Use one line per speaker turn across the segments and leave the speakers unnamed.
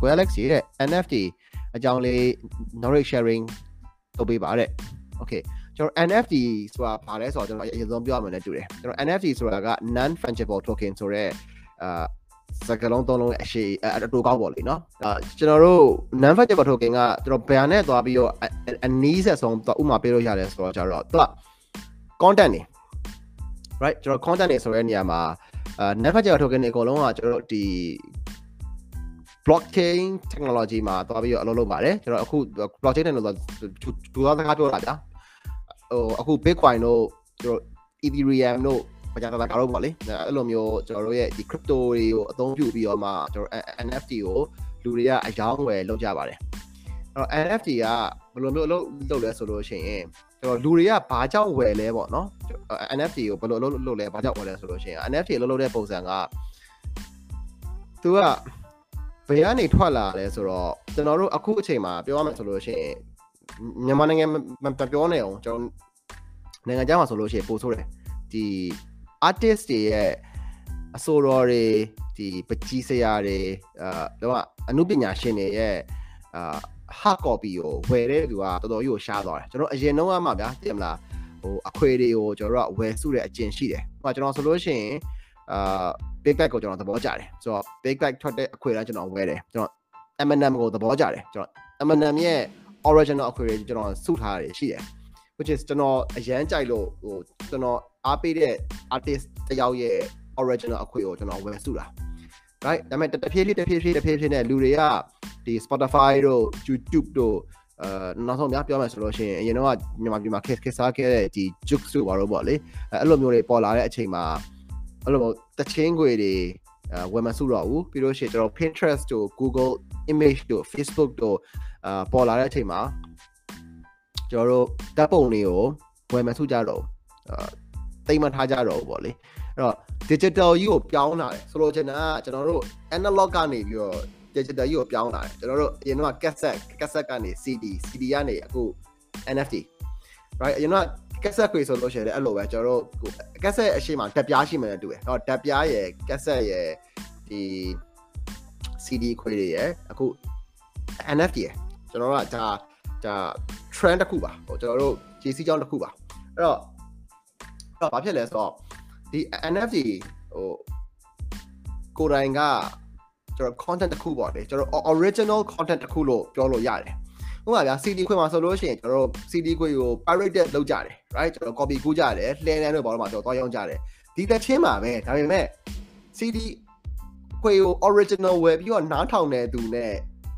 Square Alex ရဲ့ NFT အကြောင်းလေး knowledge sharing လုပ်ပေးပါတဲ့ okay ကျွန်တော် NFT ဆိုတာဘာလဲဆိုတော့ကျွန်တော်အရင်ဆုံးပြောရမယ်နဲ့တူတယ်ကျွန်တော် NFT ဆိုတာက non fungible token ဆိုတော့အာစကလုံးသုံးလုံးအရှိအတူကောက်ပေါ့လေနော်အာကျွန်တော်တို့ non fungible token ကကျွန်တော်ဘယ်နဲ့သွားပြီးတော့အနီးဆက်ဆုံးဥမာပေးလို့ရတယ်ဆိုတော့ကျတော့သူက content နေ right ကျွန်တော် content နေဆိုတဲ့နေရာမှာအာ non fungible token တွေအကုန်လုံးကကျွန်တော်တို့ဒီ blockchain technology မှာသွားပြီးတော့အလုပ်လုပ်ပါတယ်ကျွန်တော်အခု blockchain technology သူသားစကားပြောတာဗျာဟိုအခု bitcoin တို့ကျွန်တော် ethereum တို့ဘာသာတာကတော့ပေါ့လေအဲ့လိုမျိုးကျွန်တော်တို့ရဲ့ဒီ crypto တွေကိုအသုံးပြုပြီးတော့မှကျွန်တော် NFT ကိုလူတွေကအယောင်းဝယ်လုပ်ကြပါတယ်အဲ့တော့ NFT ကဘယ်လိုမျိုးအလုပ်လုပ်လဲဆိုလို့ရှိရင်ကျွန်တော်လူတွေကဘာကြောင့်ဝယ်လဲပေါ့နော် NFT ကိုဘယ်လိုအလုပ်လုပ်လဲဘာကြောင့်ဝယ်လဲဆိုလို့ရှိရင် NFT အလုပ်လုပ်တဲ့ပုံစံကသူက ဘယ်ကနေထွက်လာလဲဆိုတော့ကျွန်တော်တို့အခုအချိန်မှာပြောရမယ်ဆိုလို့ရှိရင်မြန်မာနိုင်ငံမပြောနေအောင်ကျွန်တော်နိုင်ငံခြားမှာဆိုလို့ရှိရင်ပို့ဆိုးတယ်ဒီ artist တွေရဲ့အဆိုတော်တွေဒီပကြီးစရာတွေအာတော့အမှုပညာရှင်တွေရဲ့အာ hard copy ကိုဝယ်တဲ့သူကတော်တော်ကြီးကိုရှားသွားတယ်ကျွန်တော်အရင်တော့မှဗျာသိမလားဟိုအခွေတွေကိုကျွန်တော်တို့ကဝယ်စုတဲ့အကျင့်ရှိတယ်ဟိုကျွန်တော်ဆိုလို့ရှိရင်အာ big bag ကိုကျွန်တော်သဘောကျတယ်ဆိုတော့ big bag ထွက်တဲ့အခွေတိုင်းကျွန်တော်ဝယ်တယ်ကျွန်တော် M&M ကိုသဘောကျတယ်ကျွန်တော် M&M ရဲ့ original အခွေတွေကျွန်တော်စုထားတယ်ရှိတယ် which is ကျွန်တော်အရန်ကြိုက်လို့ဟိုကျွန်တော်အားပေးတဲ့ artist တယောက်ရဲ့ original အခွေကိုကျွန်တော်ဝယ်စုတာ right ဒါပေမဲ့တဖြည်းဖြည်းတဖြည်းဖြည်းတဖြည်းဖြည်းနဲ့လူတွေကဒီ Spotify တို့ YouTube တို့အဲနောက်ဆုံးများပြောမယ်ဆိုလို့ရှိရင်အရင်တော့မြန်မာပြည်မှာ case case စားခဲ့တဲ့ဒီ Jux တို့ဘာလို့ပေါ့လေအဲ့လိုမျိုးတွေပေါ်လာတဲ့အချိန်မှာ အဲ့လိုတချင်းခွေတွေအဲဝယ်မစုတော့ဘူးပြီးလို့ရှိရင်ကျွန်တော် Pinterest တို့ Google Image တို့ Facebook တို့အာပေါ်လာတဲ့အချိန်မှာကျွန်တော်တို့ဓာတ်ပုံတွေကိုဝယ်မစုကြတော့အာတိတ်မထားကြတော့ဘူးပေါ့လေအဲ့တော့ digital ကြီးကိုပြောင်းလာတယ်ဆိုလိုချင်တာကကျွန်တော်တို့ analog ကနေပြီးတော့ digital ကြီးကိုပြောင်းလာတယ်ကျွန်တော်တို့အရင်က cassette cassette ကနေ CD CD ကနေအခု NFT right အရင် က cassette ခွေဆိုလို့ရှိရင်အဲ့လိုပဲကျွန်တော်တို့ cassette အရှိမတက်ပြားရှိမှလည်းတူတယ်ဟောတက်ပြားရယ် cassette ရယ်ဒီ CD ခွေတွေရယ်အခု NFT ရယ်ကျွန်တော်တို့ကဒါဒါ trend တစ်ခုပါဟိုကျွန်တော်တို့ JC ကြောင်းတစ်ခုပါအဲ့တော့အဲ့တော့ဘာဖြစ်လဲဆိုတော့ဒီ NFT ဟိုကိုယ်တိုင်ကကျွန်တော် content တစ်ခုပေါ့လေကျွန်တော် original content တစ်ခုလို့ပြောလို့ရတယ် ဥပမာဗျာ CD ခွေမှာဆိုလို့ရှိရင်ကျွန်တော်တို့ CD ခွေကို pirated လုပ်ကြတယ် right ကျွန်တော် copy ကူးကြတယ်လှည့်လန်းလို့ဘာလို့မှကျွန်တော်သွားရောင်းကြတယ်ဒီတစ်ချင်းမှာပဲဒါပေမဲ့ CD ခွေကို original ဝယ်ပြီးတော့နားထောင်တဲ့သူနဲ့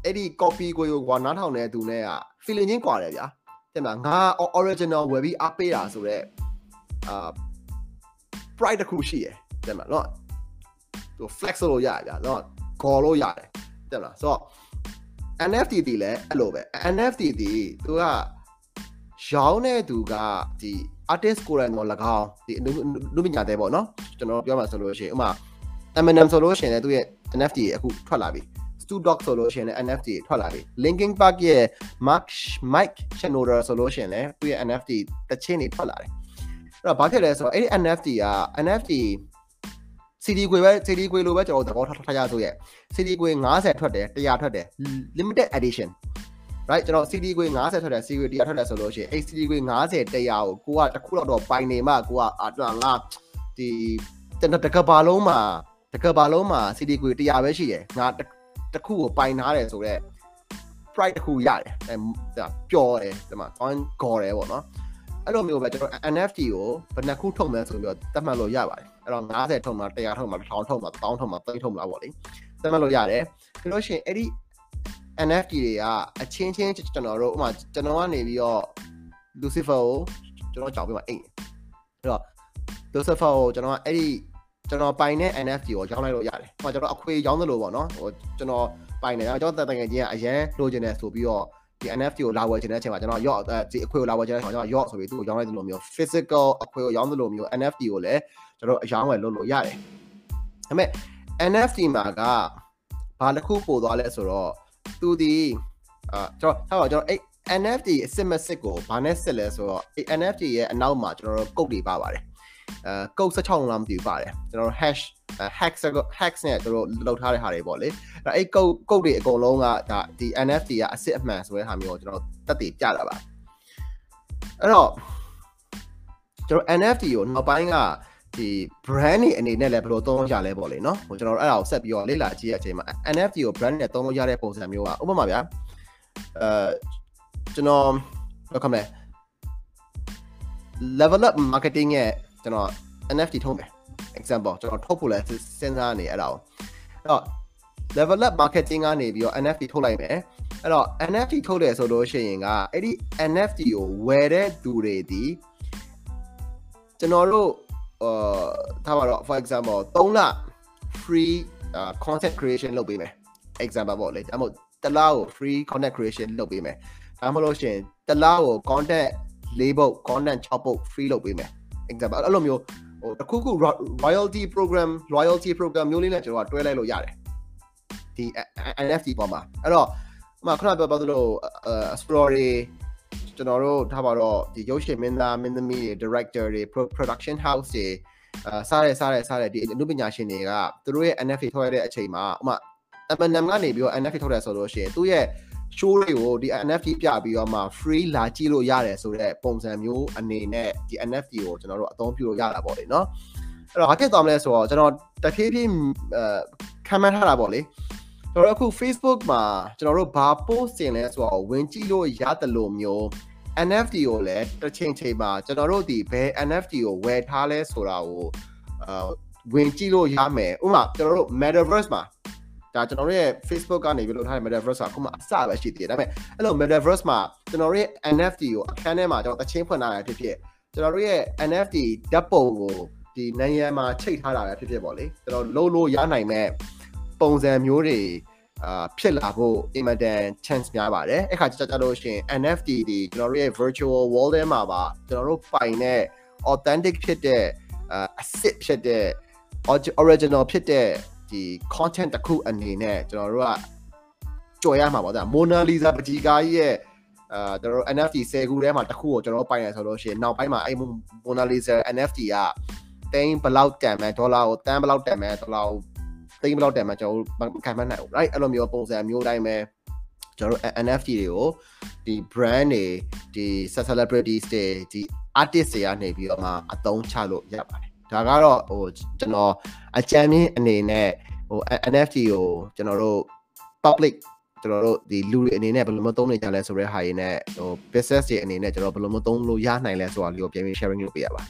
အဲ့ဒီ copy ကိုကိုကွာနားထောင်တဲ့သူနဲ့က feeling ချင်းကွာတယ်ဗျာတဲ့မလားငါ original ဝယ်ပြီးအားပေးတာဆိုတော့အာ pride တစ်ခုရှိရယ်တဲ့မလားနော်သူ flex လို့ရတယ်ဗျာနော်ခေါ်လို့ရတယ်တဲ့မလားဆိုတော့ NFT တီလည်းအဲ့လိုပဲ NFT တီသူကရောင်းတဲ့သူကဒီ artist ကိုယ်တိုင်တော့၎င်းဒီလူပညာတဲ့ပေါ့နော်ကျွန်တော်ပြောမှဆိုလို့ရှိရင်ဥမာ Eminem ဆိုလို့ရှိရင်လည်းသူရဲ့ NFT အခုထွက်လာပြီ Stu Dog ဆိုလို့ရှိရင်လည်း NFT ထွက်လာပြီ Linkin Park ရဲ့ Mark Mike Shinoda ဆိုလို့ရှိရင်လည်းသူရဲ့ NFT တချင်းတွေထွက်လာတယ်အဲ့တော့ဘာဖြစ်လဲဆိုတော့အဲ့ဒီ NFT က NFT CD ခွေပဲ CD ခွေလိုပဲကျွန်တော်သဘောထားထားရဆိုရဲ့ CD ခွေ90ထွက်တယ်100ထွက်တယ် limited edition right ကျွန်တော် CD ခွေ90ထွက်တယ် CD ခွေ100ထွက်တယ်ဆိုလို့ရှိရင်အဲ့ CD ခွေ90 100ကိုကိုကတစ်ခုတော့ပိုင်နေမှကိုကအာငါဒီတကဘာလုံးမှာတကဘာလုံးမှာ CD ခွေ100ပဲရှိတယ်ငါတစ်ခုကိုပိုင်ထားတယ်ဆိုတော့ price တစ်ခုရတယ်အဲပျော်တယ်ဒီမှာ coin ခေါ်တယ်ပေါ့နော် အဲ့လိုမျိုးပဲကျွန်တော် NFT ကိုဘယ်နှခုထုတ်မယ်ဆိုပြီးတော့သတ်မှတ်လို့ရပါတယ်အဲ့တော့90ထုတ်မှာ100ထုတ်မှာ1000ထုတ်မှာ1000ထုတ်မှာ3000ထုတ်မှာပေါ့လေသတ်မှတ်လို့ရတယ်ပြီးလို့ရှိရင်အဲ့ဒီ NFT တွေကအချင်းချင်းကျွန်တော်တို့ဥမာကျွန်တော်ကနေပြီးတော့ Lucifer ကိုကျွန်တော်ကြောက်ပြီးမှအိတ်အဲ့တော့ Lucifer ကိုကျွန်တော်ကအဲ့ဒီကျွန်တော်ပိုင်တဲ့ NFT ကိုရောင်းလိုက်လို့ရတယ်။ဟိုကျွန်တော်အခွေရောင်းသလိုပေါ့နော်။ဟိုကျွန်တော်ပိုင်တယ်ကျွန်တော်တန်ငယ်ချင်းကအရန်လိုချင်တယ်ဆိုပြီးတော့ ဒီ NFT ကိုလာဝယ်ချင်တဲ့အချိန်မှာကျွန်တော်ရော့ဒီအခွေကိုလာဝယ်ချင်တဲ့အချိန်မှာကျွန်တော်ရော့ဆိုပြီးသူ့ကိုရောင်းလိုက်သလိုမျိုး physical အခွေကိုရောင်းသလိုမျိုး NFT ကိုလည်းကျွန်တော်အရောင်းဝယ်လုပ်လို့ရတယ်။ဒါပေမဲ့ NFT မှာကဘာတစ်ခုပို့သွားလဲဆိုတော့သူဒီအာကျွန်တော်ဟောကျွန်တော်အဲ့ NFT အစစ်မစစ်ကိုဘာနဲ့စစ်လဲဆိုတော့အဲ့ NFT ရဲ့အနောက်မှာကျွန်တော်တို့ကုတ်တွေပါပါတယ် အဲကုတ်16လားမသိဘူးပါတယ်ကျွန်တော်တို့ hash hacks hacks နဲ့သူတို့လောက်ထားတဲ့ဟာတွေပေါ့လေအဲ့အဲ့ code code တွေအကုန်လုံးကဒါဒီ NFT ကအစ်စ်အမှန်ဆိုတဲ့ဟာမျိုးကိုကျွန်တော်တက်တည်ပြတာပါအဲ့တော့ကျွန်တော် NFT ကိုနောက်ပိုင်းကဒီ brand တွေအနေနဲ့လည်းဘယ်လိုသုံးလို့ရလဲပေါ့လေနော်ဟိုကျွန်တော်တို့အဲ့ဒါကိုဆက်ပြီးတော့လေ့လာကြည့်ရတဲ့အချိန်မှာ NFT ကို brand နဲ့သုံးလို့ရတဲ့ပုံစံမျိုးကဥပမာဗျာအဲကျွန်တော်ဘယ်လိုခေါ်မလဲ level up marketing ရဲ့ ကျွန်တော် NFT ထုတ်မယ် example ကျွန်တော်ထုတ်ဖို့လဲစဉ်းစားနေအဲ့ဒါကိုအဲ့တော့ level up marketing ကနေပြီးတော့ NFT ထုတ်လိုက်မယ်အဲ့တော့ NFT ထုတ်တယ်ဆိုလို့ရှိရင်ကအဲ့ဒီ NFT ကိုဝယ်တဲ့သူတွေဒီကျွန်တော်တို့အာထားပါတော့ for example 3လ free uh, content creation လုပ်ပေးမယ် example ပေါ့လေဒါမှမဟုတ်တလားကို free content creation လုပ်ပေးမယ်ဒါမှမဟုတ်လို့ရှိရင်တလားကို content ၄ပုတ် content 6ပုတ် free လုပ်ပေးမယ် example အဲ့လိုမျိုးဟိုတခုခု royalty program royalty program မျိုးလေးနဲ့ကျွန်တော်ကတွဲလိုက်လို့ရတယ်ဒီ NFT ပေါ်မှာအဲ့တော့အမခုနပြောပြောသလို story ကျွန်တော်တို့ထားပါတော့ဒီရုပ်ရှင်မင်းသားမင်းသမီးတွေ director တွေ production house တွေအာစားရဲစားရဲစားရဲဒီအနုပညာရှင်တွေကသူတို့ရဲ့ NFT ထုတ်ရတဲ့အချိန်မှာဥမာ M&M ကနေပြီးတော့ NFT ထုတ်တယ်ဆိုလို့ရှိရင်သူ့ရဲ့ show တွေကိုဒီ NFT ပြပြီးတော့မှ free လာကြည့်လို့ရတယ်ဆိုတော့ပုံစံမျိုးအနေနဲ့ဒီ NFT ကိုကျွန်တော်တို့အသုံးပြုလို့ရတာပေါ့လေနော်အဲ့တော့ဘာဖြစ်သွားမလဲဆိုတော့ကျွန်တော်တဖြည်းဖြည်းအဲခံမှန်းထားတာပေါ့လေကျွန်တော်အခု Facebook မှာကျွန်တော်တို့ဘာ post တင်လဲဆိုတော့ဝင်ကြည့်လို့ရတယ်လို့မျိုး NFT ကိုလည်းတစ်ချိန်ချိန်မှာကျွန်တော်တို့ဒီဘယ် NFT ကိုဝယ်ထားလဲဆိုတာကိုအာဝင်ကြည့်လို့ရမယ်ဥပမာကျွန်တော်တို့ Metaverse မှာ ဒါကျွန်တော်တို့ရဲ့ Facebook ကနေပြီးလုပ်ထားတဲ့ Metaverse ကအခုမှအစပဲရှိသေးတယ်ဒါပေမဲ့အဲ့လို Metaverse မှာကျွန်တော်တို့ရဲ့ NFT ကိုအခန်းထဲမှာကျွန်တော်တချင်းဖွင့်ထားရဖြစ်ဖြစ်ကျွန်တော်တို့ရဲ့ NFT ဓာတ်ပုံကိုဒီနန်းရံမှာချိတ်ထားတာပဲဖြစ်ဖြစ်ပေါ့လေကျွန်တော်လုံးလို့ရနိုင်မဲ့ပုံစံမျိုးတွေအာဖြစ်လာဖို့ immediate chance များပါတယ်အဲ့ခါကြကြလို့ရှိရင် NFT ဒီကျွန်တော်တို့ရဲ့ virtual world ထဲမှာပါကျွန်တော်တို့ပိုင်တဲ့ authentic ဖြစ်တဲ့အအစ်စ်ဖြစ်တဲ့ original ဖြစ်တဲ့ ဒီ content တစ်ခုအနေနဲ့ကျွန်တော်တို့ကကြော်ရမှာပေါ့ဗျာ Mona Lisa ပကြီးကားကြီးရဲ့အာကျွန်တော်တို့ NFT 10ခုထဲမှာတစ်ခုကိုကျွန်တော်တို့ပိုင်ရဆိုလို့ရှိရင်နောက်ပိုင်းမှာအဲ့ Mona Lisa NFT ကတိန်းဘလောက်တန်မယ်ဒေါ်လာကိုတန်းဘလောက်တန်မယ်ဒေါ်လာကိုတိန်းဘလောက်တန်မယ်ကျွန်တော်တို့ခံမှန်းနိုင်ဘူး right အဲ့လိုမျိုးပုံစံမျိုးတိုင်းပဲကျွန်တော်တို့ NFT တွေကိုဒီ brand တွေဒီ celebrities တွေဒီ artist တွေကနေပြီးတော့မှအသုံးချလို့ရပါတယ် ဒါကတော့ဟိုကျွန်တော်အကြံမြင့်အနေနဲ့ဟို NFT ကိုကျွန်တော်တို့ public ကျွန်တော်တို့ဒီလူတွေအနေနဲ့ဘယ်လိုမျိုးသုံးနေကြလဲဆိုတဲ့ဟာရင်းနဲ့ဟို business တွေအနေနဲ့ကျွန်တော်ဘယ်လိုမျိုးသုံးလို့ရနိုင်လဲဆိုတာလေးကိုပြန်ပြီး sharing လုပ်ပေးရပါ